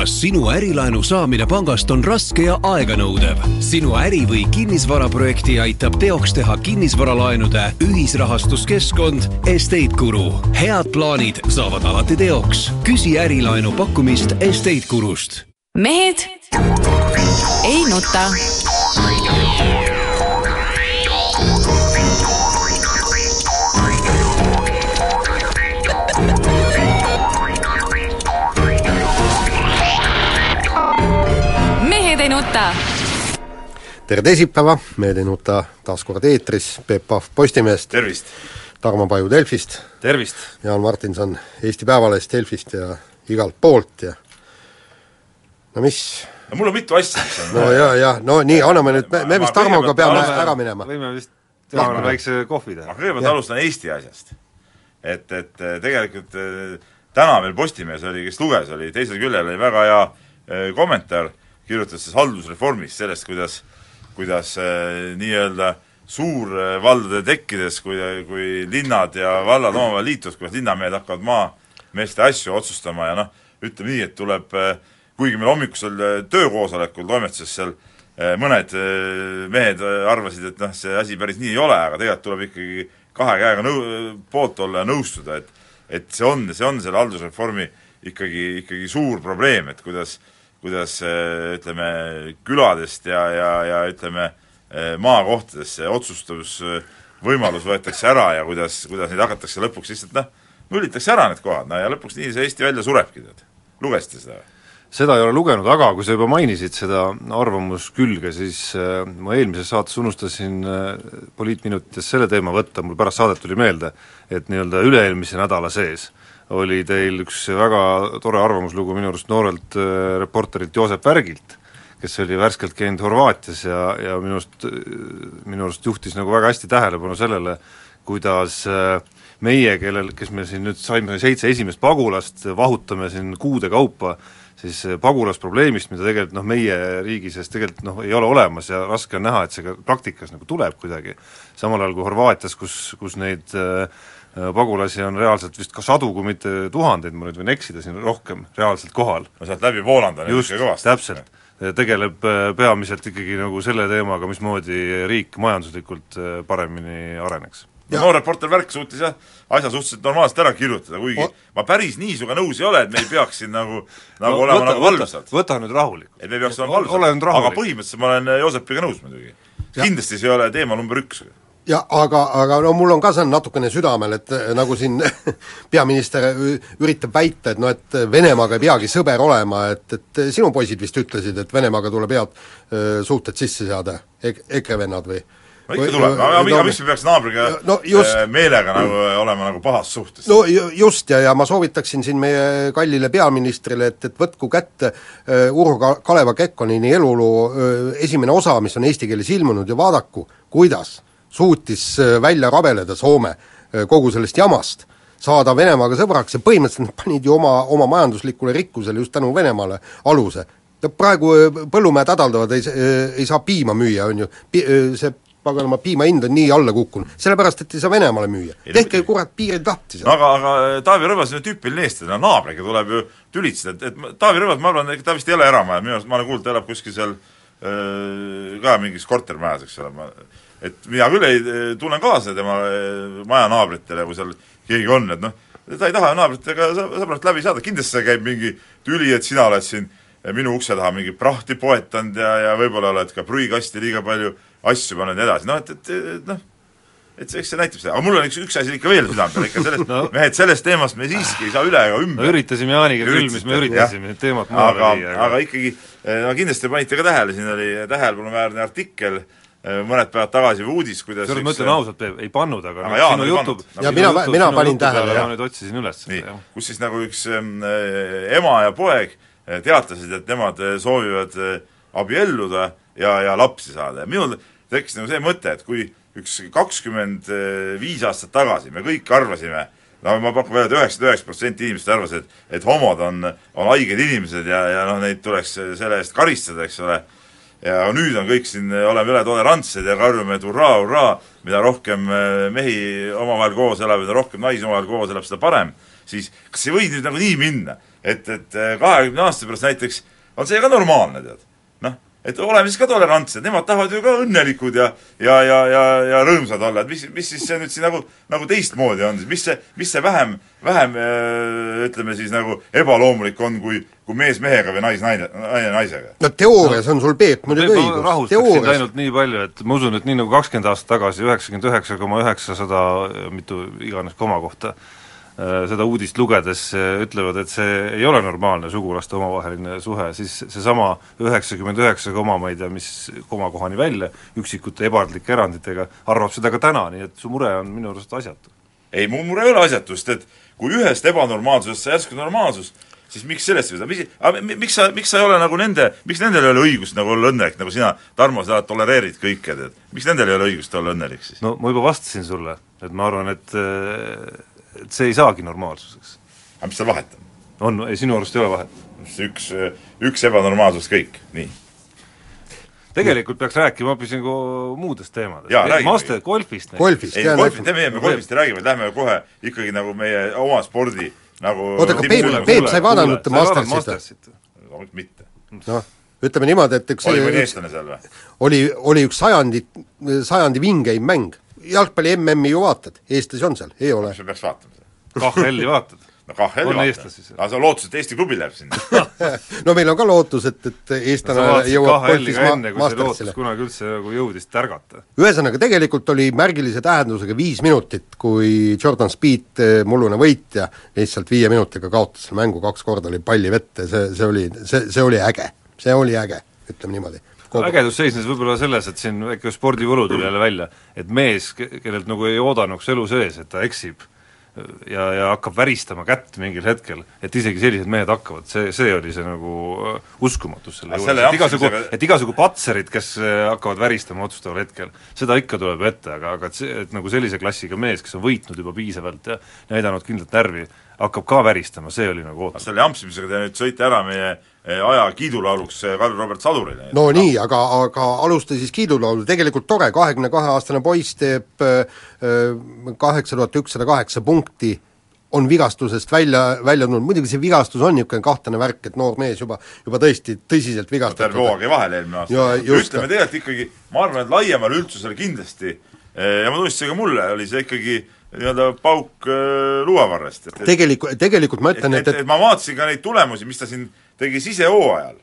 kas sinu ärilaenu saamine pangast on raske ja aeganõudev? sinu äri- või kinnisvaraprojekti aitab teoks teha kinnisvaralaenude ühisrahastuskeskkond Estate Guru. head plaanid saavad alati teoks. küsi ärilaenu pakkumist Estate Gurust. mehed ei nuta tere teisipäeva, Mehed ei nuta taas kord eetris, Peep Pahv Postimehest, tervist! Tarmo Paju Delfist, tervist! Jaan Martinson Eesti Päevalehest, Delfist ja igalt poolt ja no mis, no mul on mitu asja, mis on no ja, ja no nii, anname nüüd, me, me vist Tarmoga peame alustan- ära minema. võime vist teha Jaa. väikse kohvi teha ma kõigepealt alustan Eesti asjast. et, et eh, tegelikult eh, täna meil Postimehes oli, kes luges, oli teisel küljel oli väga hea eh, kommentaar, kirjutas siis haldusreformist, sellest, kuidas kuidas eh, nii-öelda suurvaldade tekkides, kui, kui linnad ja vallad omavahel liituvad, kuidas linnamehed hakkavad maameeste asju otsustama ja noh, ütleme nii, et tuleb eh, kuigi meil hommikusel töökoosolekul toimetuses seal mõned eh, mehed eh, arvasid, et noh, see asi päris nii ei ole, aga tegelikult tuleb ikkagi kahe käega nõu-, poolt olla ja nõustuda, et et see on, see on selle haldusreformi ikkagi, ikkagi suur probleem, et kuidas kuidas eh, ütleme, küladest ja, ja, ja ütleme, eh, maakohtadest see otsustusvõimalus võetakse ära ja kuidas, kuidas neid hakatakse lõpuks lihtsalt noh, nullitakse ära need kohad, no ja lõpuks nii see Eesti välja surebki, tead. lugesite seda või? seda ei ole lugenud, aga kui sa juba mainisid seda arvamuskülge, siis ma eelmises saates unustasin poliitminutites selle teema võtta, mul pärast saadet tuli meelde, et nii-öelda üle-eelmise nädala sees oli teil üks väga tore arvamuslugu minu arust noorelt äh, reporterilt Joosep Värgilt, kes oli värskelt käinud Horvaatias ja, ja minu arust, minu arust juhtis nagu väga hästi tähelepanu sellele, kuidas äh, meie, kellel, kes me siin nüüd saime seitse esimest pagulast, vahutame siin kuude kaupa, siis äh, pagulasprobleemist, mida tegelikult noh, meie riigi sees tegelikult noh, ei ole olemas ja raske on näha, et see ka praktikas nagu tuleb kuidagi, samal ajal kui Horvaatias, kus, kus neid äh, pagulasi on reaalselt vist ka sadu, kui mitte tuhandeid, ma nüüd võin eksida siin rohkem, reaalselt kohal. no sealt läbi Voolanda on just, ikka kõvasti. täpselt. tegeleb peamiselt ikkagi nagu selle teemaga, mismoodi riik majanduslikult paremini areneks. No noor reporter Värk suutis jah, asja suhteliselt normaalselt ära kirjutada, kuigi O- ma päris nii sinuga nõus ei ole, et me ei peaks siin nagu, nagu No olema võta- nagu valvsad. võta nüüd rahulikult. et me peaks olema valvsad, aga põhimõtteliselt ma olen Joosepiga nõus muidugi. kindlasti see ei ole teema number üks. ja aga, aga no mul on ka see on natukene südamel, et eh, nagu siin peaminister üritab väita, et noh, et Venemaaga ei peagi sõber olema, et, et sinu poisid vist ütlesid, et Venemaaga tuleb head öö, suhted sisse seada Ek-, EKRE vennad või? No ikka tuleb, aga aga miks me peaks naabriga no just. äh, meelega nagu olema nagu pahas suhtes? no ju- just, ja, ja ma soovitaksin siin meie kallile peaministrile, et, et võtku kätte äh, Urho Ka-, Kaleva Kekkonini eluloo äh, esimene osa, mis on eesti keeles ilmunud ja vaadaku, kuidas suutis äh, välja rabeleda Soome äh, kogu sellest jamast, saada Venemaaga sõbraks ja põhimõtteliselt nad panid ju oma, oma majanduslikule rikkusele just tänu Venemaale aluse. no praegu äh, põllumehed hädaldavad, ei, äh, ei saa piima müüa, on ju, äh, see paganama piima hind on nii alla kukkunud, sellepärast et ei saa Venemaale müüa. Tehke kurat piirid lahti no aga, aga Taavi Rõivas on ju tüüpiline eestlane, no naabriga tuleb ju tülitseda, et, et Taavi Rõivas, ma arvan, ta vist ei ela eramajas, minu arust ma olen kuulnud, ta elab kuskil seal öö, ka mingis kortermajas, eks ole, ma et mina küll ei, tunnen kaasa tema majanaabritele, kui seal keegi on, et noh, ta ei taha naabritega sõ- sõbralt läbi saada, kindlasti seal käib mingi tüli, et sina oled siin minu ukse taha mingi prahti poetanud ja, ja võib-olla oled ka prügikasti liiga palju asju pannud ja nii edasi, noh et, et, noh, et see, eks see näitab seda, aga mul on üks, üks asi ikka veel südame peal, ikka sellest no., mehed, sellest teemast me siiski ei saa üle ega no ümber. üritasime Jaaniga küll, mis me üritasime, et teemat aga maale, viia, aga ikkagi, no kindlasti panite ka tähele, siin oli tähelepanuväärne artikkel eh, mõned päevad tagasi või uudis, kuidas kusjuures ma ütlen ausalt, Peep, ei pannud, aga, Aga aga sinu oli jutu pannud. Ja mina- mina panin tähele, jah. ma nüüd otsisin üles nii kus siis nagu üks äh, ema ja poeg eh, teatasid, et nemad eh, soovivad eh, abielluda ja, ja lapsi saada. Ja minul tekkis nagu see mõte, et kui üks kakskümmend viis aastat tagasi me kõik arvasime, no ma pakun välja et, üheksakümmend üheksa protsenti inimestest arvas, et et homod on, on haiged inimesed ja, ja noh, neid tuleks selle eest karistada, eks ole, ja nüüd on kõik siin, oleme üle tolerantsed ja karjume, et hurraa, hurraa, mida rohkem eh, mehi omavahel koos elab, mida rohkem naisi omavahel koos elab, seda parem, siis kas ei või nüüd nagu nii minna, et, et äh, kahekümne aasta pärast näiteks on see ka normaalne, tead. noh, et oleme siis ka tolerantsed, nemad tahavad ju ka õnnelikud ja ja, ja, ja, ja rõõmsad olla, et mis, mis siis see nüüd siin nagu, nagu teistmoodi on mis see, mis see vähem, vähem äh, ütleme siis nagu ebaloomulik on, kui, kui mees mehega või nais naine, naine naisega? no teoorias on sul, Peep, muidugi õigus, rahustaks sind ainult nii palju, et ma usun, et nii nagu kakskümmend aastat tagasi üheksakümmend üheksa koma üheksasada mitu iganes koma kohta äh, seda uudist lugedes äh, ütlevad, et see ei ole normaalne sugulaste omavaheline suhe, siis seesama üheksakümmend üheksa koma ma ei tea, mis komakohani välja, üksikute ebardlike eranditega, arvab seda ka täna, nii et su mure on minu arust asjatu. ei, mu mure ei ole asjatust, et kui ühest ebanormaalsusest sai järsku normaalsus, siis miks sellest ei võta, mis, miks sa, miks sa ei ole nagu nende, miks nendel ei ole õigust nagu olla õnnelik, nagu sina, Tarmo, sa tolereerid kõike, tead. miks nendel ei ole õigust olla õnnelik siis? no ma juba vastasin sulle, et ma arvan, et et see ei saagi normaalsuseks. aga mis seal vahet on? on, ei sinu arust ei ole vahet? üks, üks ebanormaalsus kõik, nii. tegelikult peaks rääkima hoopis nagu muudest teemadest. Räägime. Master, golfist. golfist, ei, jaa, golfist, me golfist ei räägi, vaid lähme kohe ikkagi nagu meie oma spordi nagu Oota, aga Peep- Peep, sa ei vaadanud Mastersit? Loomulikult mitte. noh, ütleme niimoodi, et üks oli mõni eestlane seal või? oli, oli üks sajandi, sajandi vingeim mäng. Jalgpalli MM-i ju vaatad, eestlasi on seal, ei ole? mis sa peaks vaatama seda? KHL-i vaatad? no KHL On vaata. eestlasi seal? aga sa lootusid, et Eesti klubi läheb sinna no meil on ka lootus, et, et eestlane vaatasid jõuab KHL-i ka ma-, enne, kui see lootus Mastersile. kunagi üldse nagu jõudis tärgata. ühesõnaga, tegelikult oli märgilise tähendusega viis minutit, kui Jordan Speed, mullune võitja, lihtsalt viie minutiga kaotas selle mängu, kaks korda oli palli vette, see, see oli, see, see oli äge. see oli äge, ütleme niimoodi. Ägedus seisnes võib-olla selles, et siin väike spordivõlu tuli jälle välja, et mees, ke- kellelt nagu ei oodanuks elu sees, et ta eksib ja, ja hakkab väristama kätt mingil hetkel, et isegi sellised mehed hakkavad, see, see oli see nagu äh, uskumatus selle juures, et igasugu, et igasugu patserid, kes äh, hakkavad väristama otsustaval hetkel, seda ikka tuleb ette, aga, aga et see, et nagu sellise klassiga mees, kes on võitnud juba piisavalt ja näidanud kindlat närvi, hakkab ka väristama, see oli nagu ootus. selle jampsimisega te nüüd sõite ära meie eh, aja kiidulauluks eh, Karl-Robert Sadurile. no nii, aga, aga alusta siis kiidulaulu, tegelikult tore, kahekümne kahe aastane poiss teeb kaheksa tuhat ükssada kaheksa punkti, on vigastusest välja, välja tulnud, muidugi see vigastus on niisugune kahtlane värk, et noor mees juba, juba tõesti tõsiselt terve vigastatud. hooaeg jäi vahele eelmine Ja aasta. ütleme tegelikult ikkagi, ma arvan, et laiemale üldsusele kindlasti eh, ja ma tunnistasin ka mulle, oli see ikkagi nii-öelda pauk äh, luuavarrest, tegelikult, tegelikult ma ütlen, et, et, et et ma vaatasin ka neid tulemusi, mis ta siin tegi sisehooajal.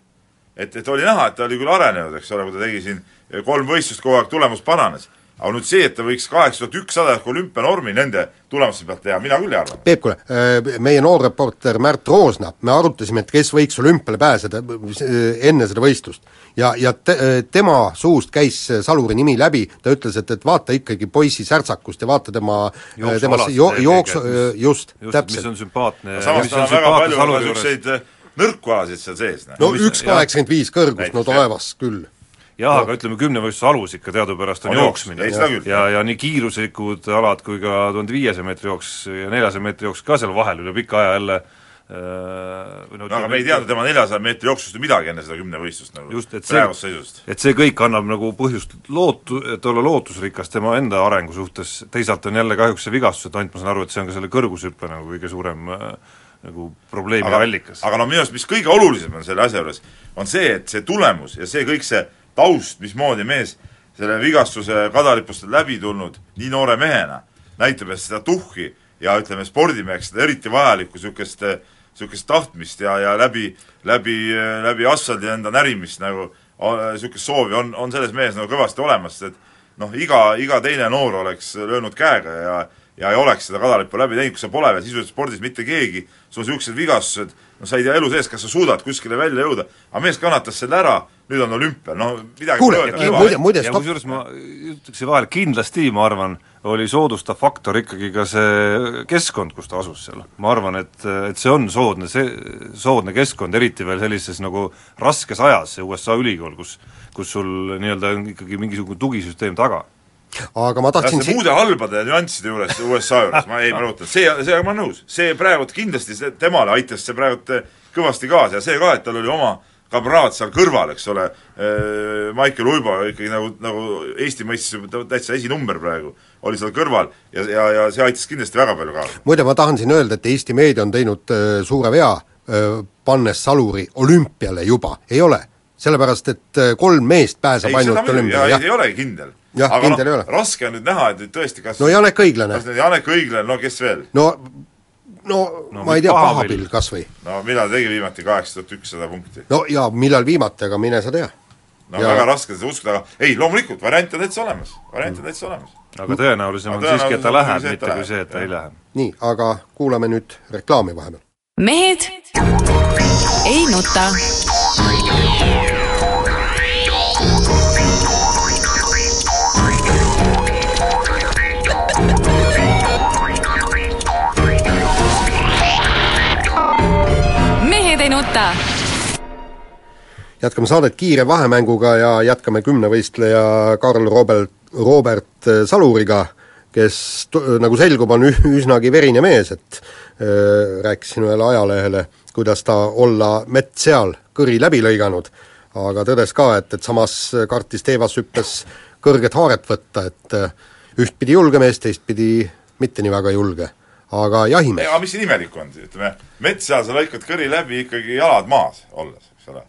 et, et oli näha, et ta oli küll arenenud, eks ole, kui ta tegi siin kolm võistlust, kogu aeg tulemus paranes. Aga nüüd see, et ta võiks kaheksa tuhat ükssada ehk olümpianormi nende tulemuste pealt teha, mina küll ei arva. Peep, kuule, meie noor reporter Märt Roosna, me arutasime, et kes võiks olümpiale pääseda äh, enne seda võistlust. ja, ja te, tema suust käis Saluri nimi läbi, ta ütles, et, et vaata ikkagi poisi särtsakust ja vaata tema, tema jo, jooksu, mis- just, just, mis täpselt. on sümpaatne samas mis tal on väga palju niisuguseid nõrku alasid seal sees, no mis- üks kaheksakümmend viis kõrgust, no taevas küll. Jah, aga ütleme, kümnevõistluse alus ikka teadupärast on, On on jooks, jooksmine. Küll. ja, ja nii kiiruslikud alad kui ka tuhande viiesaja meetri jooks ja neljasaja meetri jooks ka seal vahel üle pika aja jälle äh, või no no aga me ei teadnud tema neljasaja meetri jooksust ju midagi enne seda kümnevõistlust nagu just, et see, et see kõik annab nagu põhjust lootu-, et olla lootusrikas tema enda arengu suhtes, teisalt on jälle kahjuks see vigastus, et ainult ma saan aru, et see on ka selle kõrgushüppe nagu kõige suurem äh, nagu probleemi aga, allikas. aga no minu arust, mis kõige olulisem on selle asja juures, on see, et see tulemus ja see kõik see taust, mismoodi mees selle vigastuse kadaripust on läbi tulnud nii noore mehena, näitab, et seda tuhhi ja ütleme, spordimeheks seda eriti vajalikku niisugust niisugust tahtmist ja, ja läbi, läbi, läbi asfaldi enda närimist nagu niisugust soovi on, on selles mehes nagu kõvasti olemas, et noh, iga, iga teine noor oleks löönud käega ja ja ei oleks seda kadalippu läbi teinud, kui sa pole veel sisuliselt spordis mitte keegi, sul on niisugused vigastused, no sa ei tea elu sees, kas sa suudad kuskile välja jõuda, aga mees kannatas selle ära, nüüd on olümpial, no midagi Kuule, muide- muide, ja stopp- kusjuures ma ütleksin vahele, kindlasti ma arvan, oli soodustav faktor ikkagi ka see keskkond, kus ta asus seal. ma arvan, et, et see on soodne, see, soodne keskkond, eriti veel sellises nagu raskes ajas, see USA ülikool, kus kus sul nii-öelda on ikkagi mingisugune tugisüsteem taga. aga ma tahtsin see muude halbade nüansside juures USA juures, ma ei, ma rõhutan, see, see ma olen nõus, see praegu kindlasti see, temale aitas see praegu kõvasti kaasa ja see ka, et tal oli oma kamraad seal kõrval, eks ole, Maicel Uibo ikkagi nagu, nagu Eesti mõistes täitsa esinumber praegu, oli seal kõrval ja, ja, ja see aitas kindlasti väga palju kaasa. muide, ma tahan siin öelda, et Eesti meedia on teinud suure vea, pannes Saluri olümpiale juba, ei ole. sellepärast, et kolm meest pääseb ei, ainult olümpiale, ei, jah ei olegi kindel. Jah, kindel ei noh ole., raske on nüüd näha, et nüüd tõesti kas no Janek Õiglane kas, nüüd Janek Õiglane, no kes veel? no no, no ma ei tea, Pahapill. Kas või. no millal tegi viimati kaheksa tuhat ükssada punkti? no ja millal viimati, aga mine sa tea. no Ja- väga raske seda uskuda, aga ei, loomulikult, variant on täitsa olemas, variant on täitsa olemas. aga tõenäolisem on Aga siiski, et ta läheb, mitte kui see, et ta ei lähe. nii, aga kuulame nüüd reklaami vahepeal. mehed ei nuta. Nuta. jätkame saadet kiire vahemänguga ja jätkame kümnevõistleja Karl Robert, Robert Saluriga, kes nagu selgub, on üsnagi verine mees, et öö, rääkisin ühele ajalehele, kuidas ta olla mett seal kõri läbi lõiganud, aga tõdes ka, et, et samas kartis teevashüppes kõrget haaret võtta, et öö, ühtpidi julge mees, teistpidi mitte nii väga julge. Aga jahimees aga mis siin imelikku on, ütleme, metsa sa lõikad kõri läbi ikkagi jalad maas olles, eks ole.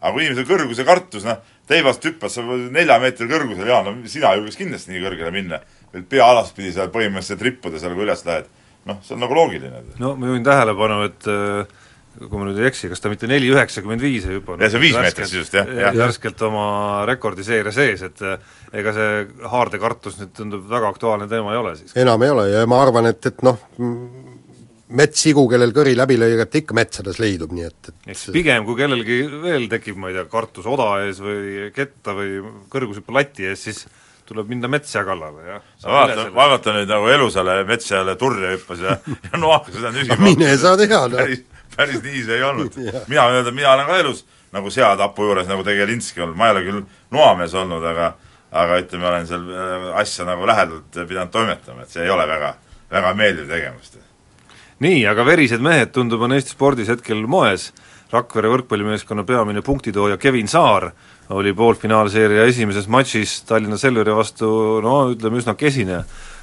aga kui inimesel kõrguse kartus, noh, teivast hüppas sa nelja meetri kõrgusel, Jaan, no sina julgeks kindlasti nii kõrgele minna. veel pea alaspidi seal põhimõtteliselt rippuda seal, kui üles lähed. noh, see on nagu loogiline. no ma juhin tähelepanu, et äh, kui ma nüüd ei eksi, kas ta mitte neli üheksakümmend viis ei hüpanud? Ja see on viis meetrit sisust, jah, jah. värskelt oma rekordiseeria sees, et äh, ega see haardekartus nüüd tundub väga aktuaalne teema ei ole siis. enam ei ole ja ma arvan, et, et noh, metssigu, kellel kõri läbi lõigati, ikka metsades leidub, nii et, et siis pigem, kui kellelgi veel tekib, ma ei tea, kartus oda ees või ketta või kõrgushüppelati ees, siis tuleb minna metsa kallale ja sa vaata, vaadata nüüd nagu Elusale metsale turja hüppas ja, ja noakas seda nüsima. mine sa tea, noh. Päris, nii see ei olnud. mina võin öelda, mina olen ka elus nagu seatapu juures nagu Tegelinski olnud, ma ei ole küll noamees olnud, aga aga ütleme, olen seal äh, asja nagu lähedalt pidanud toimetama, et see ei ole väga, väga meeldiv tegevus. nii, aga verised mehed, tundub, on Eesti spordis hetkel moes, Rakvere võrkpallimeeskonna peamine punkitooja Kevin Saar oli poolfinaalseeria esimeses matšis Tallinna Selveri vastu no ütleme, üsna kesine.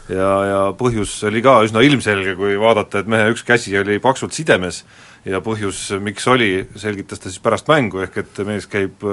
Ja, ja põhjus oli ka üsna ilmselge, kui vaadata, et mehe üks käsi oli paksult sidemes ja põhjus, miks oli, selgitas ta siis pärast mängu, ehk et mees käib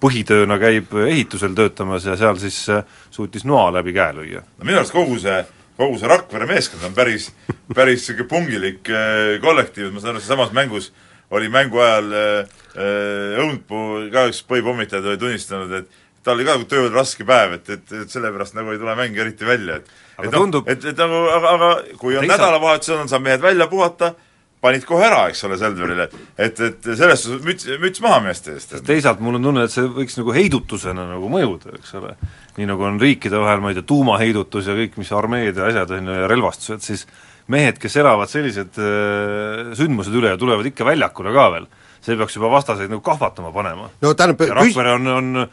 põhitööna käib ehitusel töötamas ja seal siis äh, suutis noa läbi käe lüüa. no minu arust kogu see, kogu see Rakvere meeskond on päris, päris niisugune pungilik äh, kollektiiv, et ma saan aru, samas mängus oli mängu ajal äh, Õunpuu ka üks põhipommitajad oli tunnistanud, et tal oli ka tööl raske päev, et, et, et sellepärast nagu ei tule mäng eriti välja, et Aga et noh, tundub- et, et nagu, aga, aga kui on nädalavahetusel, on, saab mehed välja puhata, panid kohe ära, eks ole, Selverile. et, et selles suhtes müts, müts maha meeste eest. teisalt mul on tunne, et see võiks nagu heidutusena nagu mõjuda, eks ole. nii nagu on riikide vahel, ma ei tea, tuumaheidutus ja kõik, mis armeed ja asjad on ju, ja relvastused, siis mehed, kes elavad sellised äh, sündmused üle ja tulevad ikka väljakule ka veel, see peaks juba vastaseid nagu kahvatama panema. no tähendab, ja Rakvere on, on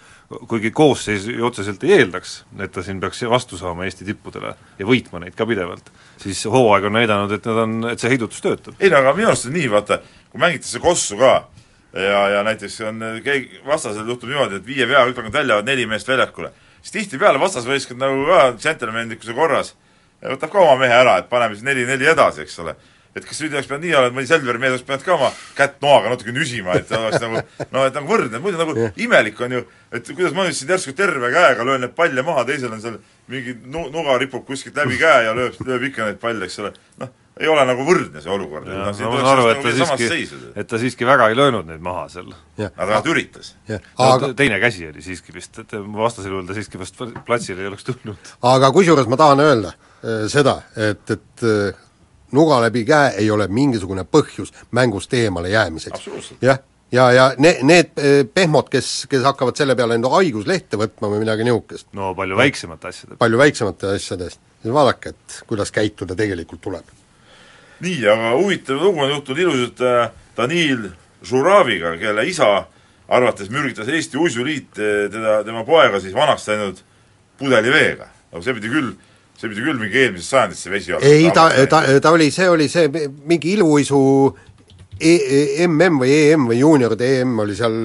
kuigi koosseis ju otseselt ei eeldaks, et ta siin peaks vastu saama Eesti tippudele ja võitma neid ka pidevalt, siis hooaeg on näidanud, et nad on, et see heidutus töötab. ei no aga minu arust on nii, vaata, kui mängitakse kossu ka ja, ja näiteks on keegi, vastasel juhtub niimoodi, et viie peaga hüppavad välja, neli meest väljakule, siis tihtipeale vastasvõistkond nagu ka džentelmenlikkuse korras ja võtab ka oma mehe ära, et paneme siis neli-neli edasi, eks ole. et kas nüüd oleks pidanud nii olema, et mõni Selveri mees oleks pidanud ka oma kätt noaga natuke nüsima, et ta oleks nagu no et nagu võrdne, muidu nagu imelik on ju, et kuidas ma nüüd siin järsku terve käega löön neid palle maha, teisel on seal mingi nu-, nuga ripub kuskilt läbi käe ja lööb, lööb ikka neid palle, eks ole, noh, ei ole nagu võrdne see olukord. No, ma saan aru, et ta siiski, et ta siiski väga ei löönud neid maha seal. aga vähemalt üritas. aga, teine käsi oli siiski vist, et vastasel juhul ta siiski vast platsile ei oleks tulnud. aga kusjuures ma tahan öelda seda, et, et äh, nuga läbi käe ei ole mingisugune põhjus mängust eemale jäämiseks. Jah, ja, ja ne-, need äh, pehmod, kes, kes hakkavad selle peale enda haiguslehte võtma või midagi niisugust, no palju väiksemate asjade palju väiksemate asjadest, siis vaadake, et kuidas käituda tegelikult tuleb. nii, aga huvitav lugu on juhtunud ilusalt äh, Danil Žuraviga, kelle isa arvates mürgitas Eesti Uisuliit äh, teda, tema poega siis vanaks läinud pudeliveega. aga see pidi küll, see pidi küll mingi eelmisest sajandist see vesi olema. ei, ta, ta, ta oli, see oli see mingi iluuisu E- E- MM või EM või juunioride EM oli seal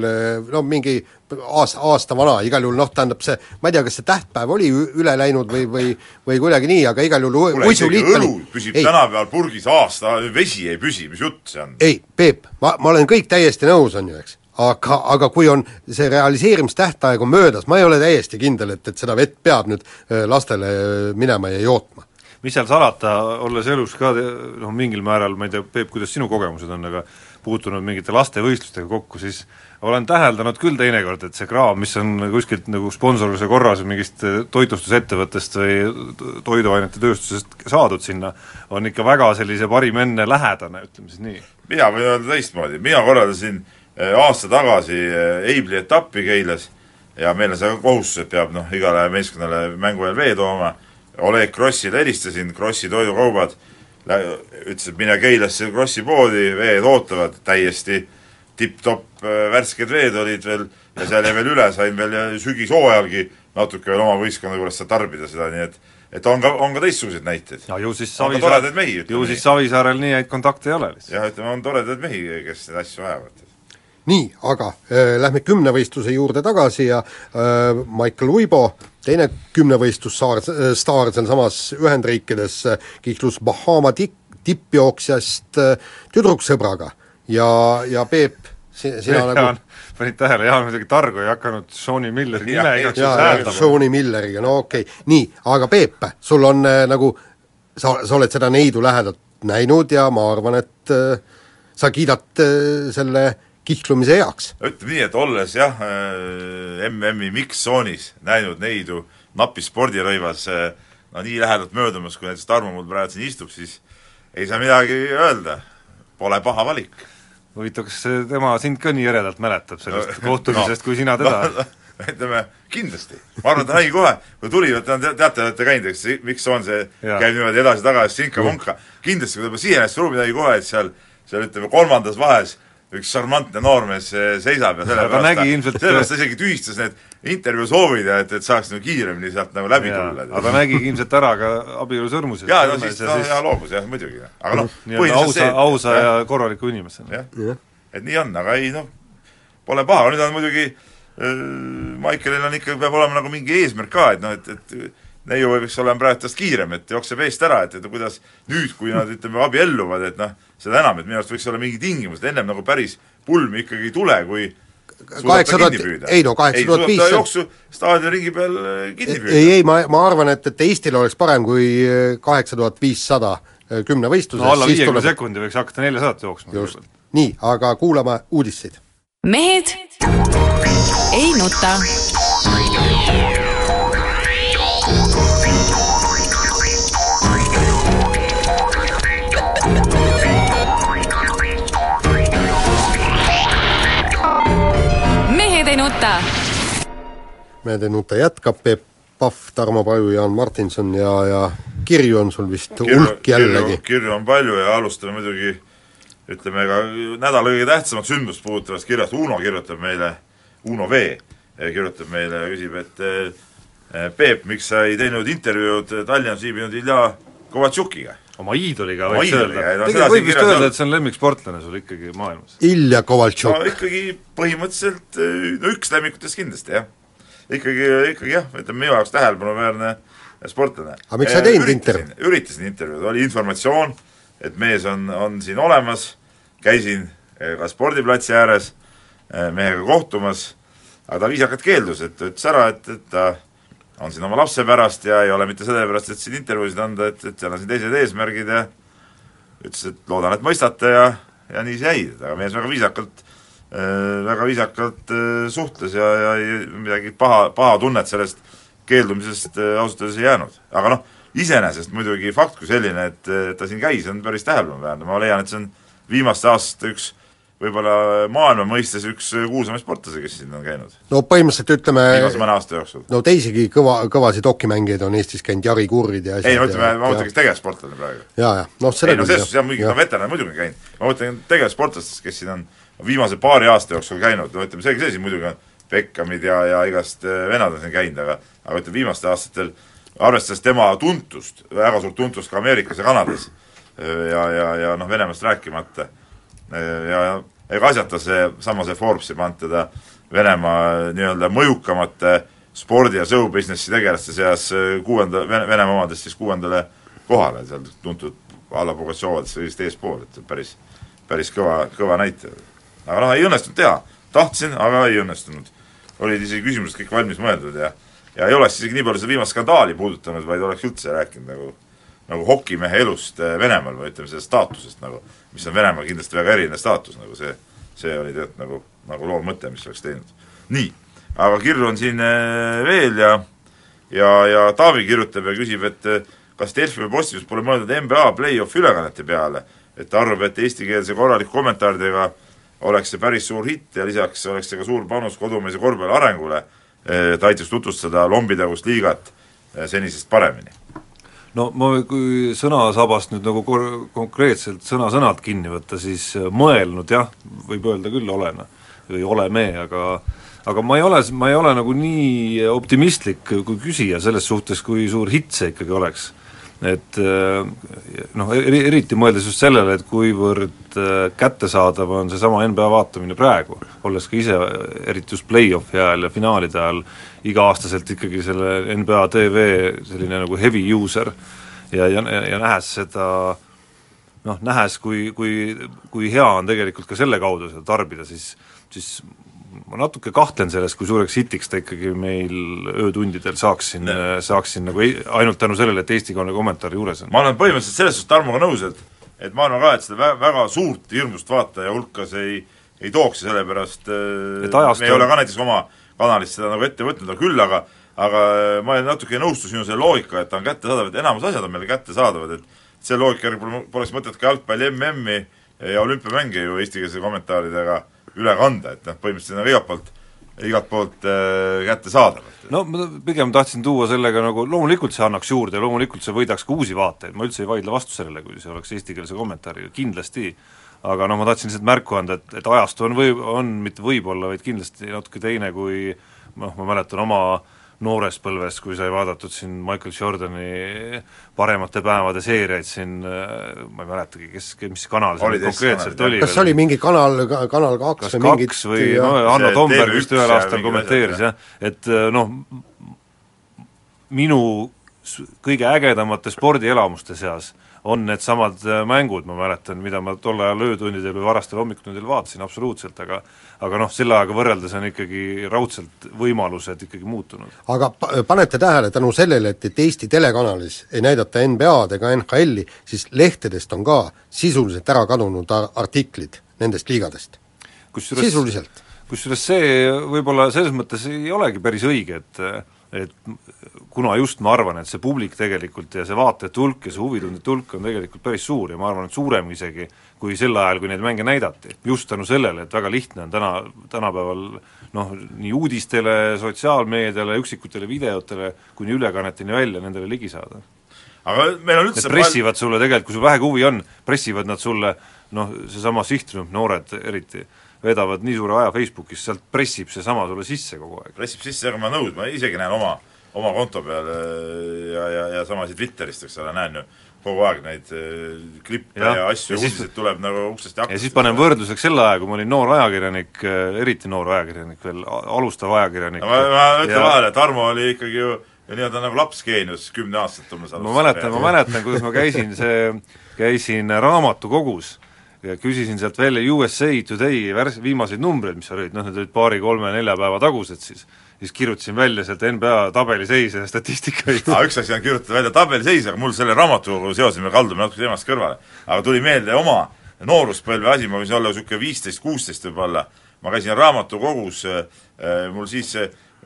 no mingi aasta, aasta vana, igal juhul noh, tähendab see, ma ei tea, kas see tähtpäev oli üle läinud või, või või kuidagi nii, aga igal juhul uisuliit oli püsib ei, tänapäeval purgis aasta, vesi ei püsi, mis jutt see on? ei, Peep, ma, ma olen kõik täiesti nõus, on ju, eks. Aga, aga kui on see realiseerimistähtaeg on möödas, ma ei ole täiesti kindel, et, et seda vett peab nüüd lastele minema ja jootma. mis seal salata, olles elus ka noh, mingil määral, ma ei tea, Peep, kuidas sinu kogemused on, aga puutunud mingite lastevõistlustega kokku, siis olen täheldanud küll teinekord, et see kraam, mis on kuskilt nagu sponsorluse korras mingist toitlustusettevõttest või to- toiduainete tööstusest saadud sinna, on ikka väga sellise parim enne lähedane, ütleme siis nii. mina võin öelda teistmoodi, mina korraldasin aasta tagasi eh, Eibli etappi Keilas ja meil on see kohustus, et peab noh, igale meeskonnale mängu ajal vee tooma, Oleg Krossile helistasin, Krossi toidukaubad, ütles, et mine Keilasse Krossi poodi, veed ootavad, täiesti tipp-topp äh, värsked veed olid veel ja seal jäi veel üle, sain veel ja sügishooajalgi natuke veel oma võistkonna juures seal tarbida seda, nii et et on ka, on ka teistsuguseid näiteid. ja ju siis Savisaar ju siis Savisaarel nii häid kontakte ei ole lihtsalt. jah, ütleme, on toredaid mehi, kes neid asju ajavad. Nii, aga äh, lähme kümnevõistluse juurde tagasi ja äh, Michael Uibo, teine kümnevõistlussaar äh,, staar sealsamas Ühendriikides äh, kihlus Bahama tik-, tippjooksjast äh, tüdruksõbraga ja, ja Peep, si-, sina nagu panid tähele, Jaan muidugi targu ei hakanud Shauni Milleri nime igaks juhuks hääldama. Shauni Milleriga, no okei okay., nii, aga Peep, sul on äh, nagu, sa, sa oled seda neidu lähedalt näinud ja ma arvan, et äh, sa kiidad äh, selle kihlumise heaks. ütleme nii, et olles jah, äh, MM-i mix-tsoonis näinud neidu napis spordirõivas äh, no nii lähedalt möödumas, kui näiteks Tarmo mul praegu siin istub, siis ei saa midagi öelda. Pole paha valik. huvitav, kas see tema sind ka nii eredalt mäletab sellest kohtumisest, kui sina teda no, ütleme, kindlasti. ma arvan, ta nägi kohe, kui tuli, te teate, olete käinud, eks, miks on see, käib niimoodi edasi-tagasi, sinka-vonka, kindlasti kui ta juba sisenes ruumi, nägi kohe, et seal, seal ütleme, kolmandas vahes üks šarmantne noormees seisab ja sellepärast nägi ilmselt- sellepärast ta isegi tühistas need intervjuu soovid ja et, et saaks nagu kiiremini sealt nagu läbi Jaa, tulla. aga ta nägi ilmselt ära ka abielusõrmuse. jaa, no siis ta ja loobus jah, muidugi. aga noh, nii-öelda ausa, ausa ja korraliku inimesena. jah, et nii on, aga ei noh, pole paha, nüüd on muidugi äh, Michaelil on ikka, peab olema nagu mingi eesmärk ka, et noh, et, et neiu võiks olema praegu tast kiirem, et jookseb eest ära, et, et kuidas nüüd, kui nad ütleme, abielluvad, et noh, seda enam, et minu arust võiks olla mingi tingimus, et ennem nagu päris pulmi ikkagi ei tule, kui kaheksa tuhat, ei no kaheksa tuhat viissada jooksu staadioni ringi peal äh, kinni püüda. ei, ei, ma, ma arvan, et, et Eestil oleks parem kui äh, kaheksa tuhat viissada kümnevõistluses no alla viiekümne tuleb- sekundi võiks hakata neljasadat jooksma. just, nii, aga kuulame uudiseid. mehed ei nuta. Nuta. Meede Nuta jätkab, Peep Pahv, Tarmo Paju, Jaan Martinson ja, ja kirju on sul vist hulk jällegi. kirju on palju ja alustame muidugi ütleme ka nädala kõige tähtsamat sündmust puudutavast kirjast, Uno kirjutab meile, Uno V kirjutab meile ja küsib, et eh, Peep, miks sa ei teinud intervjuud Tallinnas viibinud Ilja Kovatšukiga? Oma iidoliga Oma võiks iidoliga, öelda. tegelikult võib vist öelda, et see on lemmiksportlane sul ikkagi maailmas. Ilja Kovaltšuk no ikkagi põhimõtteliselt no üks lemmikutest kindlasti, jah. ikkagi, ikkagi jah, ütleme minu jaoks tähelepanuväärne sportlane. Aga miks sa ei teinud Üritasin- intervjuud? üritasin intervjuud, oli informatsioon, et mees on, on siin olemas, käisin eh, ka spordiplatsi ääres eh, mehega kohtumas, aga ta viisakalt keeldus, et ütles ära, et, et ta on siin oma lapse pärast ja ei ole mitte sellepärast, et siin intervjuusid anda, et, et seal on siin teised eesmärgid ja ütles, et loodan, et mõistate ja, ja nii see jäi, aga mees väga viisakalt äh, väga viisakalt äh, suhtles ja, ja ei, midagi paha, paha tunnet sellest keeldumisest äh, ausalt öeldes ei jäänud. aga noh, iseenesest muidugi fakt kui selline, et ta siin käis, on päris tähelepanuväärne, ma leian, et see on viimaste aastate üks võib-olla maailma mõistes üks kuulsamaid sportlasi, kes siin on käinud. No põhimõtteliselt ütleme, viimase mõne aasta jooksul. no teisigi kõva, kõvasid hokimängijaid on Eestis käinud, Jari Kurrid ja ei no ütleme, ja- ma mõtlen, kes tegevsportlane praegu. jaa, jaa, noh seda ei no selles suhtes jah, muidugi ka veteran muidugi on käinud, ma mõtlen tegevsportlastest, kes siin on viimase paari aasta jooksul käinud, no ütleme, see, see siin muidugi on Beckhamid ja, ja igast äh, vennad on siin käinud, aga aga ütleme, viimastel aastatel arvestades tema tuntust, väga suurt tuntust ka Ameerikas ja Kanadas äh, ja, ja, ja noh, Venemaast rääkimata, ja ega asjata see, sama see Forbes ei pannud teda Venemaa nii-öelda mõjukamate spordi- ja show-businessi tegelaste seas kuuenda, Vene, Venemaa omadest siis kuuendale kohale, seal tuntud alla Pugatšovadest vist eespool, et päris, päris kõva, kõva näitaja. aga noh, ei õnnestunud teha, tahtsin, aga ei õnnestunud. olid isegi küsimused kõik valmis mõeldud ja ja ei oleks isegi nii palju seda viimast skandaali puudutanud, vaid oleks üldse rääkinud nagu nagu hokimehe elust äh, Venemaal või ütleme, sellest staatusest nagu, mis on Venemaal kindlasti väga eriline staatus, nagu see, see oli tegelikult nagu, nagu loo mõte, mis oleks teinud. nii, aga kirju on siin äh, veel ja ja, ja Taavi kirjutab ja küsib, et äh, kas Delfi või Postimees pole mõelnud NBA play-off'i ülekannete peale, et ta arvab, et eestikeelse korraliku kommentaaridega oleks see päris suur hitt ja lisaks oleks see ka suur panus kodumaise korvpalli arengule, et aitaks tutvustada lombitagust liigat senisest paremini no ma, kui sõnasabast nüüd nagu kor-, konkreetselt sõna-sõnalt kinni võtta, siis äh, mõelnud jah, võib öelda küll olen või oleme, aga aga ma ei ole, ma ei ole nagu nii optimistlik kui küsija selles suhtes, kui suur hitt see ikkagi oleks. et äh, noh, eriti mõeldes just sellele, et kuivõrd äh, kättesaadav on seesama NBA vaatamine praegu, olles ka ise, eriti just play-off'i ajal ja finaalide ajal, iga-aastaselt ikkagi selle NBA tv selline nagu heavy user ja, ja, ja nähes seda noh, nähes, kui, kui, kui hea on tegelikult ka selle kaudu seda tarbida, siis siis ma natuke kahtlen selles, kui suureks hitiks ta ikkagi meil öötundidel saaksin, saaksin nagu ei, ainult tänu sellele, et Eesti Kaane kommentaari juures on. ma olen põhimõtteliselt selles suhtes Tarmoga nõus, et et ma arvan ka, et seda vä-, väga suurt hirmust vaataja hulka see ei, ei tooks ja sellepärast äh, et ajast me ei ole ka näiteks oma äh, kanalis seda nagu ette võtnud, aga küll aga aga ma natuke ei nõustu sinu selle loogika, et ta on kättesaadav, et enamus asjad on meile kättesaadavad, et selle loogika järgi pole, poleks mõtet ka jalgpalli MM-i ja olümpiamänge ju eestikeelse kommentaaridega üle kanda, et noh, põhimõtteliselt nagu igalt poolt, igalt poolt äh, kättesaadav. no ma pigem tahtsin tuua sellega nagu, loomulikult see annaks juurde ja loomulikult see võidaks ka uusi vaatajaid, ma üldse ei vaidle vastu sellele, kui see oleks eestikeelse kommentaariga, kindlasti aga noh, ma tahtsin lihtsalt märku anda, et, et ajastu on või, on mitte võib-olla, vaid kindlasti natuke teine kui noh, ma mäletan oma noores põlves, kui sai vaadatud siin Michael Jordani paremate päevade seeriaid siin, ma ei mäletagi, kes, mis kanal see oli konkreetselt oli. kas see oli mingi kanal, Kanal kaks kas või mingit kaks või no Hanno Tomberg vist ühel aastal kommenteeris jah, et noh, minu kõige ägedamate spordielamuste seas on needsamad äh, mängud, ma mäletan, mida ma tol ajal öötundidel või varastel hommikutundidel vaatasin, absoluutselt, aga aga noh, selle ajaga võrreldes on ikkagi raudselt võimalused ikkagi muutunud. aga pa-, panete tähele, tänu sellele, et, et Eesti telekanalis ei näidata NBA-d ega NHL-i, siis lehtedest on ka sisuliselt ära kadunud artiklid nendest liigadest. sisuliselt. kusjuures see võib-olla selles mõttes ei olegi päris õige, et et kuna just ma arvan, et see publik tegelikult ja see vaatajate hulk ja see huvitundide hulk on tegelikult päris suur ja ma arvan, et suurem isegi kui sel ajal, kui neid mänge näidati. just tänu sellele, et väga lihtne on täna, tänapäeval noh, nii uudistele, sotsiaalmeediale, üksikutele videotele kuni ülekanneteni välja nendele ligi saada. aga meil on üldse Need pressivad sulle tegelikult, kui sul vähegi huvi on, pressivad nad sulle noh, seesama sihtrühm, noored eriti, vedavad nii suure aja Facebookis, sealt pressib seesama sulle sisse kogu aeg. pressib sisse, aga ma nõus, ma isegi näen oma, oma konto peal äh, ja, ja, ja samasid Twitterist, eks ole, näen ju kogu aeg neid äh, klippe ja, ja asju ja uudiseid tuleb nagu uksest ja aknast. ja siis panen võrdluseks selle aja, kui ma olin noor ajakirjanik, äh, eriti noor ajakirjanik veel, alustav ajakirjanik. ma, ma ütlen ja... vahele, Tarmo oli ikkagi ju nii-öelda nagu laps geenius kümneaastaselt umbes ma mäletan, ma mäletan, kuidas ma käisin see, käisin raamatukogus ja küsisin sealt välja USA Today värs-, viimaseid numbreid, mis seal olid, noh need olid paari-kolme-nelja päeva tagused siis, siis kirjutasin välja sealt NBA tabeliseise ja statistikaid. aa, üks asi on kirjutada välja tabeliseis, aga mul selle raamatukogu seoses, me kaldume natuke teemast kõrvale, aga tuli meelde oma nooruspõlve asi, ma võisin olla niisugune viisteist, kuusteist võib-olla, ma käisin raamatukogus, äh, mul siis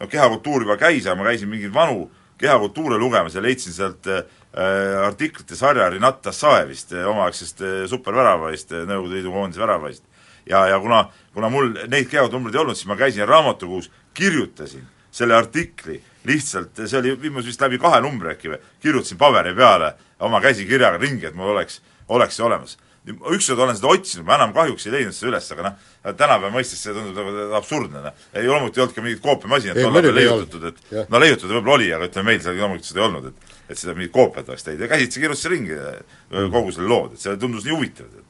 no kehakultuur juba käis, aga ma käisin mingeid vanu kehakultuure lugemas ja leidsin sealt äh, Äh, artiklite sarja Rinat Tassaevist, äh, omaaegsest äh, superväravaist, Nõukogude Liidu koondise väravaist. ja, ja kuna, kuna mul neid kehanumbreid ei olnud, siis ma käisin raamatukogus, kirjutasin selle artikli lihtsalt, see oli viimase vist läbi kahe numbri äkki või, kirjutasin paberi peale oma käsikirjaga ringi, et mul oleks, oleks see olemas. Ükskord olen seda otsinud, ma enam kahjuks ei leidnud seda üles, aga noh, tänapäeva mõistes see tundub nagu absurdne, noh. ei loomulikult ei olnud ka mingit koopiamasinat tollal leiutatud, et no leiutatud võib-olla oli, aga ütleme, meil seal loomulikult seda ei olnud, et et seda mingit koopiat oleks teinud ja käsitsi kirjutasin ringi äh, kogu selle lood, et see tundus nii huvitav, et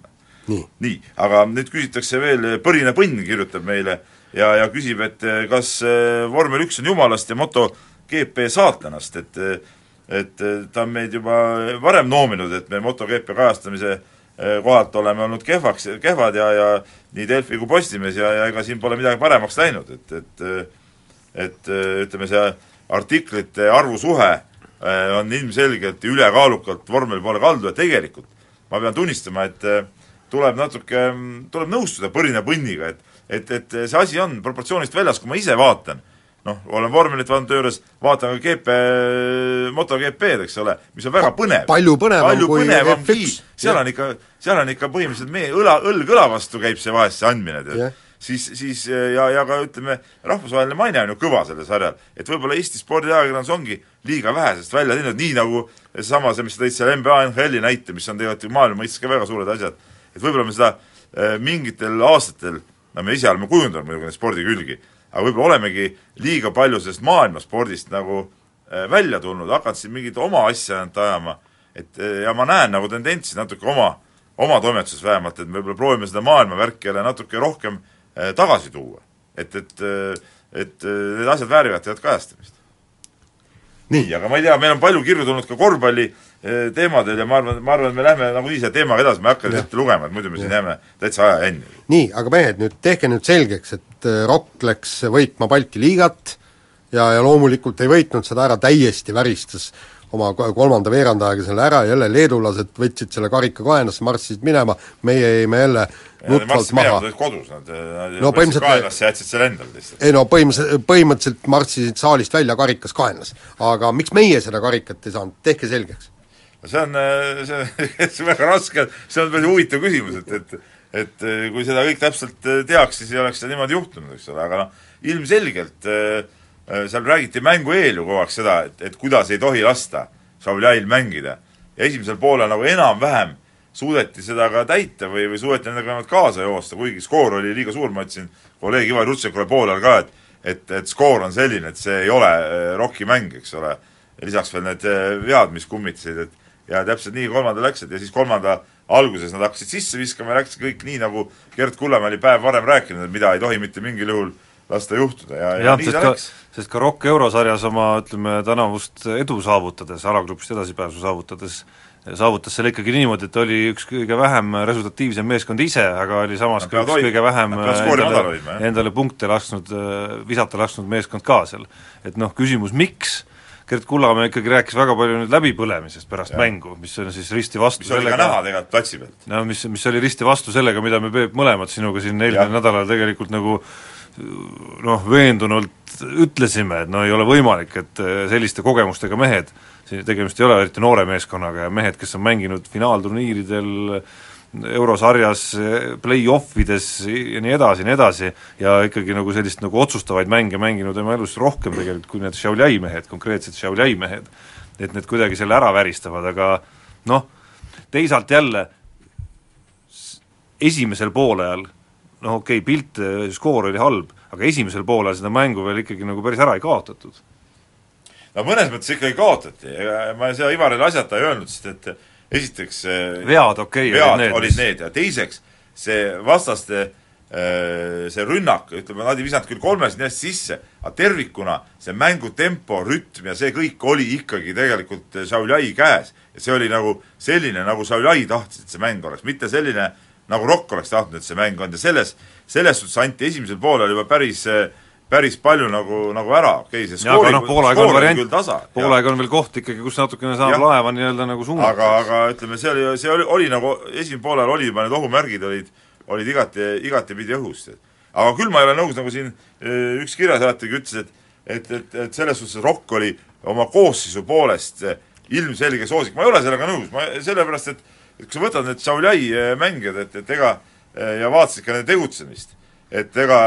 Nii. nii, aga nüüd küsitakse veel, Põrine Põnn kirjutab meile ja, ja küsib, et eh, kas eh, vormel üks on jumalast ja moto GP saatanast, et et ta on meid juba varem noominud, et me MotoGP kajastamise kohalt oleme olnud kehvaks, kehvad ja, ja nii Delfi kui Postimees ja, ja ega siin pole midagi paremaks läinud, et, et et ütleme, see artiklite arvu suhe on ilmselgelt ülekaalukalt vormeli poole kaldu ja tegelikult ma pean tunnistama, et tuleb natuke, tuleb nõustuda Põrina Põnniga, et et, et see asi on proportsioonist väljas, kui ma ise vaatan, noh, olen vormelit vaadanud juures, vaatan ka GP, MotoGP-d, eks ole, mis on väga põnev. palju põnevam palju kui põnevamgi, F1. seal on ikka, seal on ikka põhimõtteliselt meie õla, õlg õla vastu käib see vahest, see andmine, tead Jah. siis, siis ja, ja ka ütleme, rahvusvaheline maine on ju kõva sellel sarjal, et võib-olla Eesti spordiajakirjandus ongi liiga vähe sellest välja teinud, nii nagu seesama, see, mis sa tõid seal NBA NHL-i näite, mis on tegelikult ju maailma mõistes ka väga suured asjad, et võib-olla me seda äh, mingitel aastatel, no me ise oleme kujundanud muidugi neid spordikülgi, aga võib-olla olemegi liiga palju sellest maailmaspordist nagu äh, välja tulnud, hakanud siin mingit oma asja ainult ajama, et äh, ja ma näen nagu tendentsi natuke oma, oma toimetuses vähemalt, et me võib-olla proovime seda maailmavärki jälle natuke rohkem äh, tagasi tuua. et, et, et need asjad väärivad tead kajastamist. nii, aga ma ei tea, meil on palju kirju tulnud ka korvpalli eh, teemadel ja ma arvan, ma arvan, et me lähme nagunii selle teemaga edasi, ma ei hakka ette lugema, et muidu me siin jääme täitsa aja jänni. nii, aga mehed, nüüd tehke nüüd selgeks, et äh, Rock läks võitma Balti liigat ja, ja loomulikult ei võitnud seda ära, täiesti väristas oma ko- kolmanda veerandajaga selle ära, jälle leedulased võtsid selle karika kaenasse, marssisid minema, meie jäime jälle nutvalt maha. Kodus, nad, nad No põhimõtteliselt- kaelasse ja jätsid selle endale lihtsalt. ei no põhimõtteliselt, põhimõtteliselt marssisid saalist välja karikas kaenlas. aga miks meie seda karikat ei saanud, tehke selgeks. See on, see on, see on väga raske, see on päris huvitav küsimus, et, et et eh, kui seda kõik täpselt eh, teaks, siis ei oleks seda niimoodi juhtunud, eks ole, aga noh, ilmselgelt seal räägiti mängu eel ju kogu aeg seda, et, et kuidas ei tohi lasta Šavljail mängida. ja esimesel poolel nagu enam-vähem suudeti seda ka täita või, või suudeti nendega vähemalt kaasa joosta, kuigi skoor oli liiga suur, ma ütlesin kolleeg Ivar Jutsekule poole ajal ka, et et, et skoor on selline, et see ei ole eh, ROK-i mäng, eks ole. lisaks veel need vead, mis kummitsesid, et ja täpselt nii kolmanda läksid ja siis kolmanda alguses nad hakkasid sisse viskama ja läks kõik nii, nagu Gerd Kullamäe oli päev varem rääkinud, et mida ei tohi mitte mingil juhul lasta juhtuda ja, ja jah, nii ta ka, läks. sest ka Rock eurosarjas oma ütleme, tänavust edu saavutades, alagrupist edasipääsu saavutades, saavutas selle ikkagi niimoodi, et oli üks kõige vähem resultatiivsem meeskond ise, aga oli samas ka üks hoid- kõige vähem endale, endale punkte lasknud, visata lasknud meeskond ka seal. et noh, küsimus miks, Gerd Kullamäe ikkagi rääkis väga palju nüüd läbipõlemisest pärast ja. mängu, mis on siis risti vastu mis oli ka näha tegelikult platsi pealt. no mis, mis oli risti vastu sellega, mida me Peep mõlemad sinuga siin eelmisel nädalal tegelikult nagu noh, veendunult ütlesime, et no ei ole võimalik, et eh, selliste kogemustega mehed, tegemist ei ole eriti noore meeskonnaga ja mehed, kes on mänginud finaalturniiridel, eurosarjas, play-offides ja nii edasi ja nii edasi, ja ikkagi nagu sellist nagu otsustavaid mänge mänginud oma elus rohkem tegelikult kui need Šiauliai mehed, konkreetsed Šiauliai mehed, et need kuidagi selle ära väristavad, aga noh, teisalt jälle esimesel poolajal noh okei okay,, pilt, skoor oli halb, aga esimesel poolel seda mängu veel ikkagi nagu päris ära ei kaotatud. no mõnes mõttes ikkagi kaotati, ega ma seda Ivarile asjata ei öelnud, sest et esiteks eh, vead okei okay, vead olid need, olid need. Ja teiseks, see vastaste äh, see rünnak, ütleme, nad ei visanud küll kolmest neljast sisse, aga tervikuna see mängu tempo, rütm ja see kõik oli ikkagi tegelikult Šauliai käes. ja see oli nagu selline, nagu Šauliai tahtis, et see mäng oleks, mitte selline, nagu Rokk oleks tahtnud, et see mäng on. Ja selles, selles suhtes anti esimesel poolel juba päris päris palju nagu, nagu ära, okei okay,, see jaa, aga skoori, on skoor oli variant küll tasa, poolaeg on veel koht ikkagi, kus natukene saab Jah. laeva nii-öelda nagu suunata. aga, aga ütleme, see oli, see oli, oli nagu, esimesel poolel oli juba need ohumärgid olid, olid igati, igatepidi õhus. aga küll ma ei ole nõus, nagu siin eh, üks kirjasaatja ütles, et et, et, et selles suhtes Rokk oli oma koosseisu poolest eh, ilmselge soosik, ma ei ole sellega nõus, ma sellepärast, et et kui sa võtad need Šauliai eh, mängijad, et, et ega ja vaatasid ka nende tegutsemist, et ega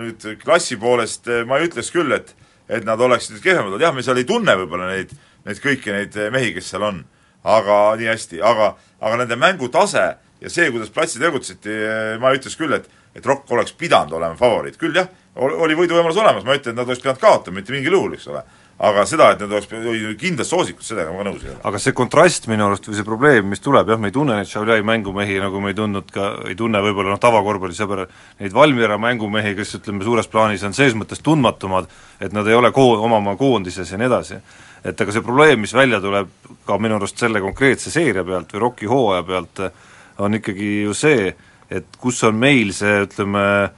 nüüd klassi poolest eh, ma ei ütleks küll, et et nad oleksid kehvemad jah, me seal ei tunne võib-olla neid, neid kõiki neid eh, mehi, kes seal on, aga nii hästi, aga, aga nende mängutase ja see, kuidas platsil tegutseti, ma ütleks küll, et et Rock oleks pidanud olema favoriit, küll jah, oli võiduvõimalus olemas, ma ei ütle, et nad oleks pidanud kaotama, mitte mingil juhul, eks ole. Aga seda, et nad oleks kindlad soosikud, sellega ma nõus ei ole. aga see kontrast minu arust või see probleem, mis tuleb, jah, me ei tunne neid Šaljai mängumehi, nagu me ei tundnud ka, ei tunne võib-olla noh, tavakorvpallisõber neid Valmiera mängumehi, kes ütleme, suures plaanis on ses mõttes tundmatumad, et nad ei ole koo-, omama koondises ja nii edasi. et aga see probleem, mis välja tuleb ka minu arust selle konkreetse seeria pealt või Rocki hooaja pealt, on ikkagi ju see, et kus on meil see, ütleme,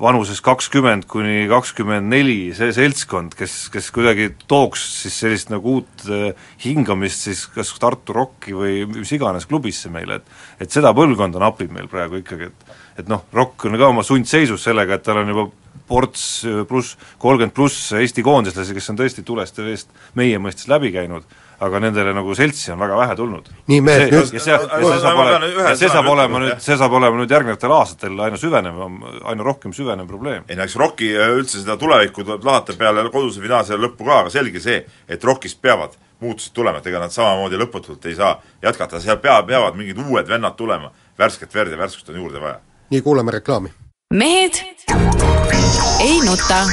vanuses kakskümmend kuni kakskümmend neli, see seltskond, kes, kes kuidagi tooks siis sellist nagu uut äh, hingamist siis kas Tartu Rocki või mis iganes klubisse meile, et et seda põlvkonda napib meil praegu ikkagi, et et noh, Rock on ka oma sundseisus sellega, et tal on juba ports pluss, kolmkümmend pluss Eesti koondislasi, kes on tõesti tulest ja veest meie mõistes läbi käinud aga nendele nagu seltsi on väga vähe tulnud. nii, mehed, nüüd ja see, ja see saab olema, see saab olema nüüd, see saab olema nüüd järgnevatel aastatel aina süvenevam, aina rohkem süvenev probleem. ei no eks Rocki äh, üldse seda tulevikku tuleb lahata peale koduse finaalse lõppu ka, aga selge see, et Rockist peavad muutused tulema, et ega nad samamoodi lõputult ei saa jätkata, seal pea, peavad mingid uued vennad tulema, värsket verd ja värskust on juurde vaja. nii, kuulame reklaami. Mehed ei nuta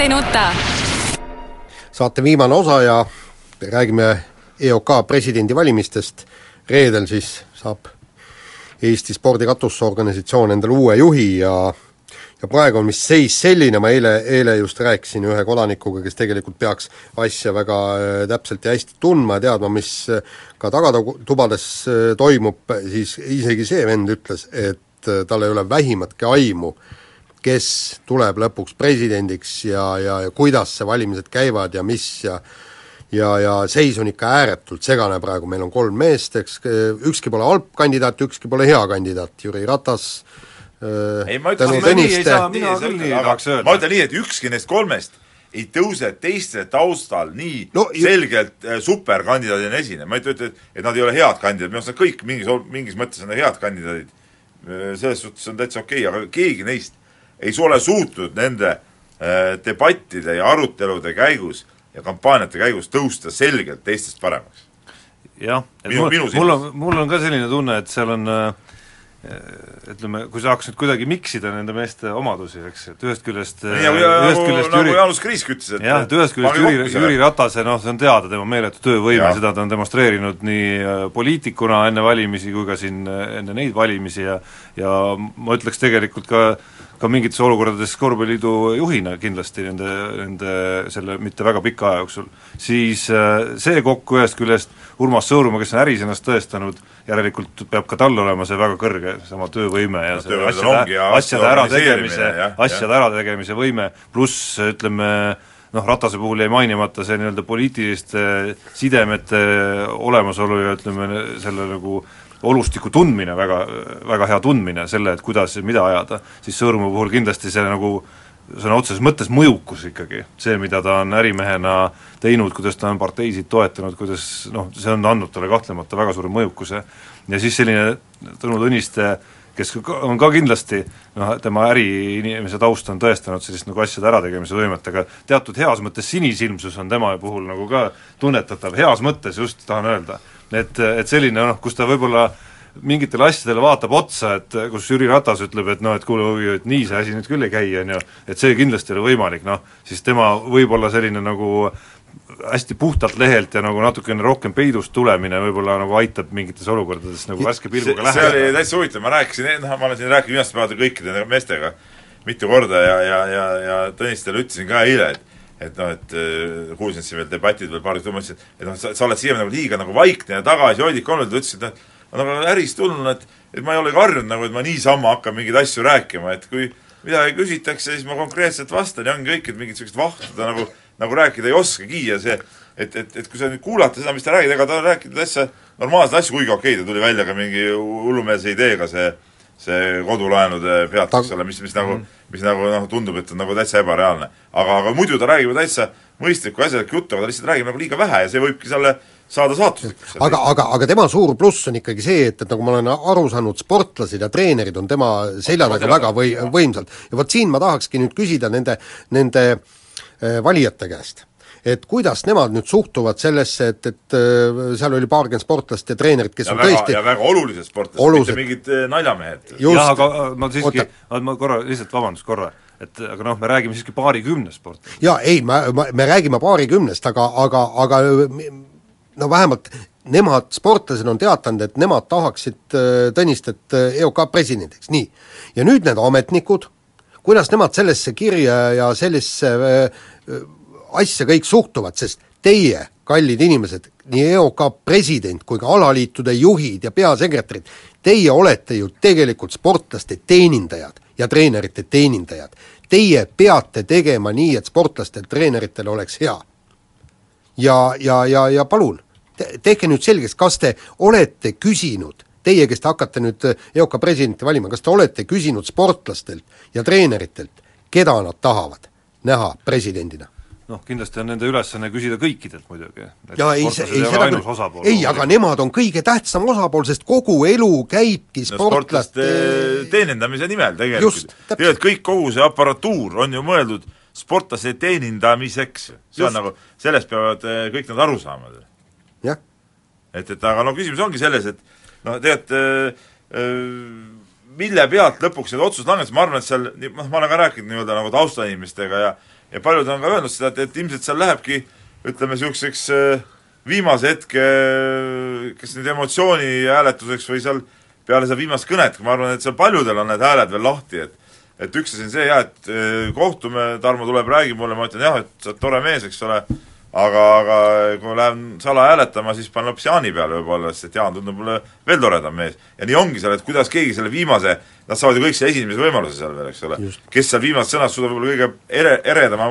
ei nuta. saate viimane osa ja räägime EOK presidendivalimistest, reedel siis saab Eesti spordi katusorganisatsioon endale uue juhi ja ja praegu on vist seis selline, ma eile, eile just rääkisin ühe kodanikuga, kes tegelikult peaks asja väga äh, täpselt ja hästi tundma ja teadma, mis äh, ka tagatubades äh, toimub, siis isegi see vend ütles, et tal ei ole vähimatki aimu kes tuleb lõpuks presidendiks ja, ja, ja kuidas see valimised käivad ja mis ja ja, ja seis on ikka ääretult segane praegu, meil on kolm meest, eks ükski pole halb kandidaat, ükski pole hea kandidaat, Jüri Ratas äh, ei, ma ütlen, nii ei saa, mina küll nii tahaks öelda. ma ütlen nii, et ükski neist kolmest ei tõuse teiste taustal nii no, selgelt äh, superkandidaadina esine, ma ei ütle, et, et nad ei ole head kandidaadid, minu arust nad kõik mingis, mingis mõttes on head kandidaadid, selles suhtes on täitsa okei okay,, aga keegi neist ei ole suutnud nende äh, debattide ja arutelude käigus ja kampaaniate käigus tõusta selgelt teistest paremaks. jah, et minu, mul, mul on, mul on ka selline tunne, et seal on äh, ütleme, kui saaks nüüd kuidagi miksida nende meeste omadusi, eks, et ühest küljest nii, nagu, ühest küljest nagu Jüri Jaanus Kriisk ütles, et jah, et ühest küljest Jüri, Jüri Ratase noh, see on teada, tema meeletu töövõime, seda ta on demonstreerinud nii äh, poliitikuna enne valimisi kui ka siin enne neid valimisi ja ja ma ütleks tegelikult ka ka mingites olukordades korvpalliliidu juhina kindlasti nende, nende selle mitte väga pika aja jooksul, siis äh, see kokku ühest küljest Urmas Sõõrumaa, kes on äris ennast tõestanud, järelikult peab ka tal olema see väga kõrge, sama töövõime ja see asjade, asjade ärategemise, asjade ärategemise võime, pluss ütleme, noh, Ratase puhul jäi mainimata see nii-öelda poliitiliste sidemete olemasolu ja ütleme, selle nagu olustiku tundmine, väga, väga hea tundmine, selle, et kuidas ja mida ajada, siis Sõõrumaa puhul kindlasti see nagu sõna otseses mõttes mõjukus ikkagi, see, mida ta on ärimehena teinud, kuidas ta on parteisid toetanud, kuidas noh, see on andnud talle kahtlemata väga suure mõjukuse. Ja siis selline Tõnu Tõniste, kes on ka kindlasti noh, tema äriinimese taust on tõestanud sellist nagu asjade ärategemise võimet, aga teatud heas mõttes sinisilmsus on tema puhul nagu ka tunnetatav, heas mõttes just tahan öelda. Et, et selline noh, kus ta võib-olla mingitele asjadele vaatab otsa, et kus Jüri Ratas ütleb, et noh, et kuule, et nii see asi nüüd küll ei käi, on ju, et see kindlasti ei ole võimalik, noh, siis tema võib-olla selline nagu hästi puhtalt lehelt ja nagu natukene rohkem peidust tulemine võib-olla nagu aitab mingites olukordades nagu värske pilguga läheneda. see oli täitsa huvitav, ma rääkisin, noh, ma olen siin rääkinud viimastel päevadel kõikide meestega mitu korda ja, ja, ja, ja Tõnistele ütlesin ka eile, et et noh, et äh, kuulsin siin veel debatid veel paar tundi, ma ütlesin, et noh, sa, sa oled siiamaani nagu liiga nagu vaikne ja tagasihoidlik olnud, ta ütles, et noh, nagu ärist tulnud, et et ma ei olegi harjunud nagu, et ma niisama hakkan mingeid asju rääkima, et kui midagi küsitakse, siis ma konkreetselt vastan ja ongi kõik, et mingit sellist vahtuda nagu, nagu rääkida ei oskagi ja see, et, et, et kui sa nüüd kuulata seda, mis ta räägib, ega ta on rääkinud täitsa normaalseid asju, kuigi okei okay,, ta tuli välja ka mingi hullumeelse ideega, see see kodulaenude peatus, ole, mis, mis nagu, mis nagu noh, tundub, et on nagu täitsa ebareaalne. aga, aga muidu ta räägib ju täitsa mõistlikku asjalikku juttu, aga ta lihtsalt räägib nagu liiga vähe ja see võibki selle saada saatuslikuks. aga, aga, aga tema suur pluss on ikkagi see, et, et nagu ma olen aru saanud, sportlased ja treenerid on tema selja taga väga või-, võimsalt. ja vot siin ma tahakski nüüd küsida nende, nende äh, valijate käest et kuidas nemad nüüd suhtuvad sellesse, et, et äh, seal oli paarkümmend sportlast ja treenerit, kes ja on väga, tõesti ja väga olulised sportlased, Olulised. mitte mingid eh, naljamehed. Jah, aga ma siiski ma korra, lihtsalt vabandust korra, et aga noh, me räägime siiski paarikümnest sportlasest. jaa, ei, ma, ma, me räägime paarikümnest, aga, aga, aga no vähemalt nemad, sportlased on teatanud, et nemad tahaksid Tõnistet EOK presidendiks, nii. ja nüüd need ametnikud, kuidas nemad sellesse kirja ja sellisesse äh, asja kõik suhtuvad, sest teie, kallid inimesed, nii EOK president kui ka alaliitude juhid ja peasekretärid, teie olete ju tegelikult sportlaste teenindajad ja treenerite teenindajad. Teie peate tegema nii, et sportlastel, treeneritel oleks hea. ja, ja, ja, ja palun, tehke nüüd selgeks, kas te olete küsinud, teie, kes te hakkate nüüd EOK presidenti valima, kas te olete küsinud sportlastelt ja treeneritelt, keda nad tahavad näha presidendina? noh, kindlasti on nende ülesanne küsida kõikidelt muidugi. ja ei, ei seda küll, ei, aga nemad on kõige tähtsam osapool, sest kogu elu käibki no sportlaste teenindamise nimel tegelikult. tegelikult kõik, kogu see aparatuur on ju mõeldud sportlaste teenindamiseks. see on Just. nagu, sellest peavad eh, kõik nad aru saama. jah, et, et aga no küsimus ongi selles, et noh, tegelikult äh, äh, mille pealt lõpuks need otsused langetasid, ma arvan, et seal, noh, ma olen ka rääkinud nii-öelda nagu taustainimestega ja ja paljud on ka öelnud seda, et, et ilmselt seal lähebki ütleme, niisuguseks äh, viimase hetke kas nüüd emotsiooni hääletuseks või seal peale seda viimast kõnet, ma arvan, et seal paljudel on need hääled veel lahti, et et üks asi on see jah, et kohtume, Tarmo tuleb, räägib mulle, ma ütlen jah, et sa oled tore mees, eks ole, aga, aga kui ma lähen salahääletama, siis panen hoopis Jaani peale võib-olla, sest et Jaan tundub mulle veel toredam mees. ja nii ongi seal, et kuidas keegi selle viimase, nad saavad ju kõik selle esimese võimaluse seal veel, eks ole. kes seal viimases sõnas suudab võib-olla kõige ere, eredama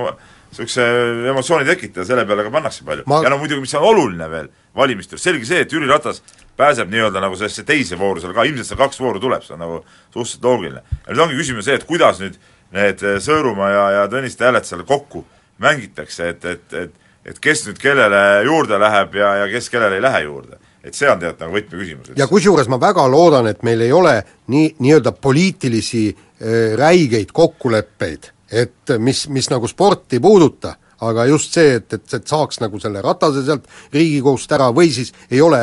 niisuguse emotsiooni tekitada, selle peale ka pannakse palju Ma- ja no muidugi, mis on oluline veel valimiste juures, selge see, et Jüri Ratas pääseb nii-öelda nagu sellesse teise vooru seal ka, ilmselt seal kaks vooru tuleb, see on nagu suhteliselt loogiline. ja nüüd ongi küsimus see, et kuidas nüüd need Sõõrumaa ja, ja Tõniste hääled seal kokku mängitakse, et, et, et et kes nüüd kellele juurde läheb ja, ja kes kellele ei lähe juurde. et see on tegelikult nagu võtmeküsimus. ja kusjuures ma väga loodan, et meil ei ole nii, nii-öelda poliitilisi äh, räigeid kokkuleppeid, et mis, mis nagu sporti ei puuduta, aga just see, et, et, et saaks nagu selle Ratase sealt Riigikogust ära või siis ei ole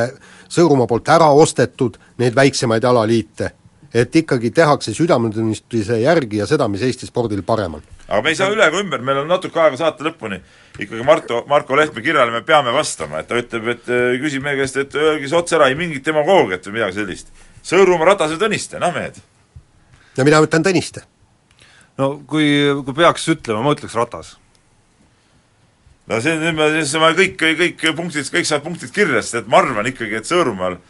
Sõõrumaa poolt ära ostetud neid väiksemaid alaliite, et ikkagi tehakse südametunnistuse järgi ja seda, mis Eesti spordil parem on. Aga me ei saa üle ega ümber, meil on natuke aega saate lõpuni. ikkagi Marto, Marko Lehtme kirjale me peame vastama, et ta ütleb, et äh, küsib meie käest, et öelge siis otse ära, ei mingit demagoogiat või midagi sellist. Sõõrumaa, Ratas ja Tõniste, noh mehed. ja mina ütlen Tõniste. no kui, kui peaks ütlema, ma ütleks Ratas. no see, nüüd me, siis me kõik, kõik punktid, kõik saavad punktid kirja, sest et ma arvan ikkagi, et Sõõrumaal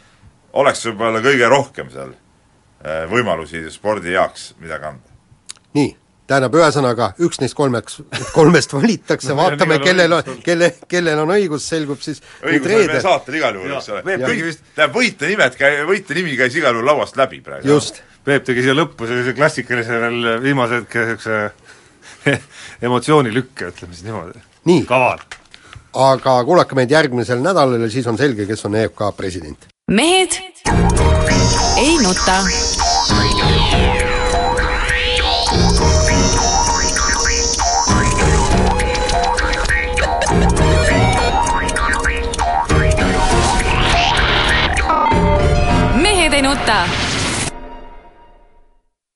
oleks võib-olla kõige rohkem seal äh, võimalusi spordi heaks midagi anda. nii, tähendab, ühesõnaga üks neist kolmeks, kolmest valitakse, vaatame, igal kellel on õigus, kelle, kellel on õigus, selgub siis õigus on meie saatel igal juhul, eks ole. Tähendab, võitjanimed käi-, võitjanimi käis igal juhul lauast läbi praegu. just, Peep tegi siia lõppu sellise klassikalise veel viimase hetke niisuguse emotsioonilükke, ütleme siis niimoodi. Nii. kaval. aga kuulake meid järgmisel nädalal ja siis on selge, kes on EFK president. mehed ei nuta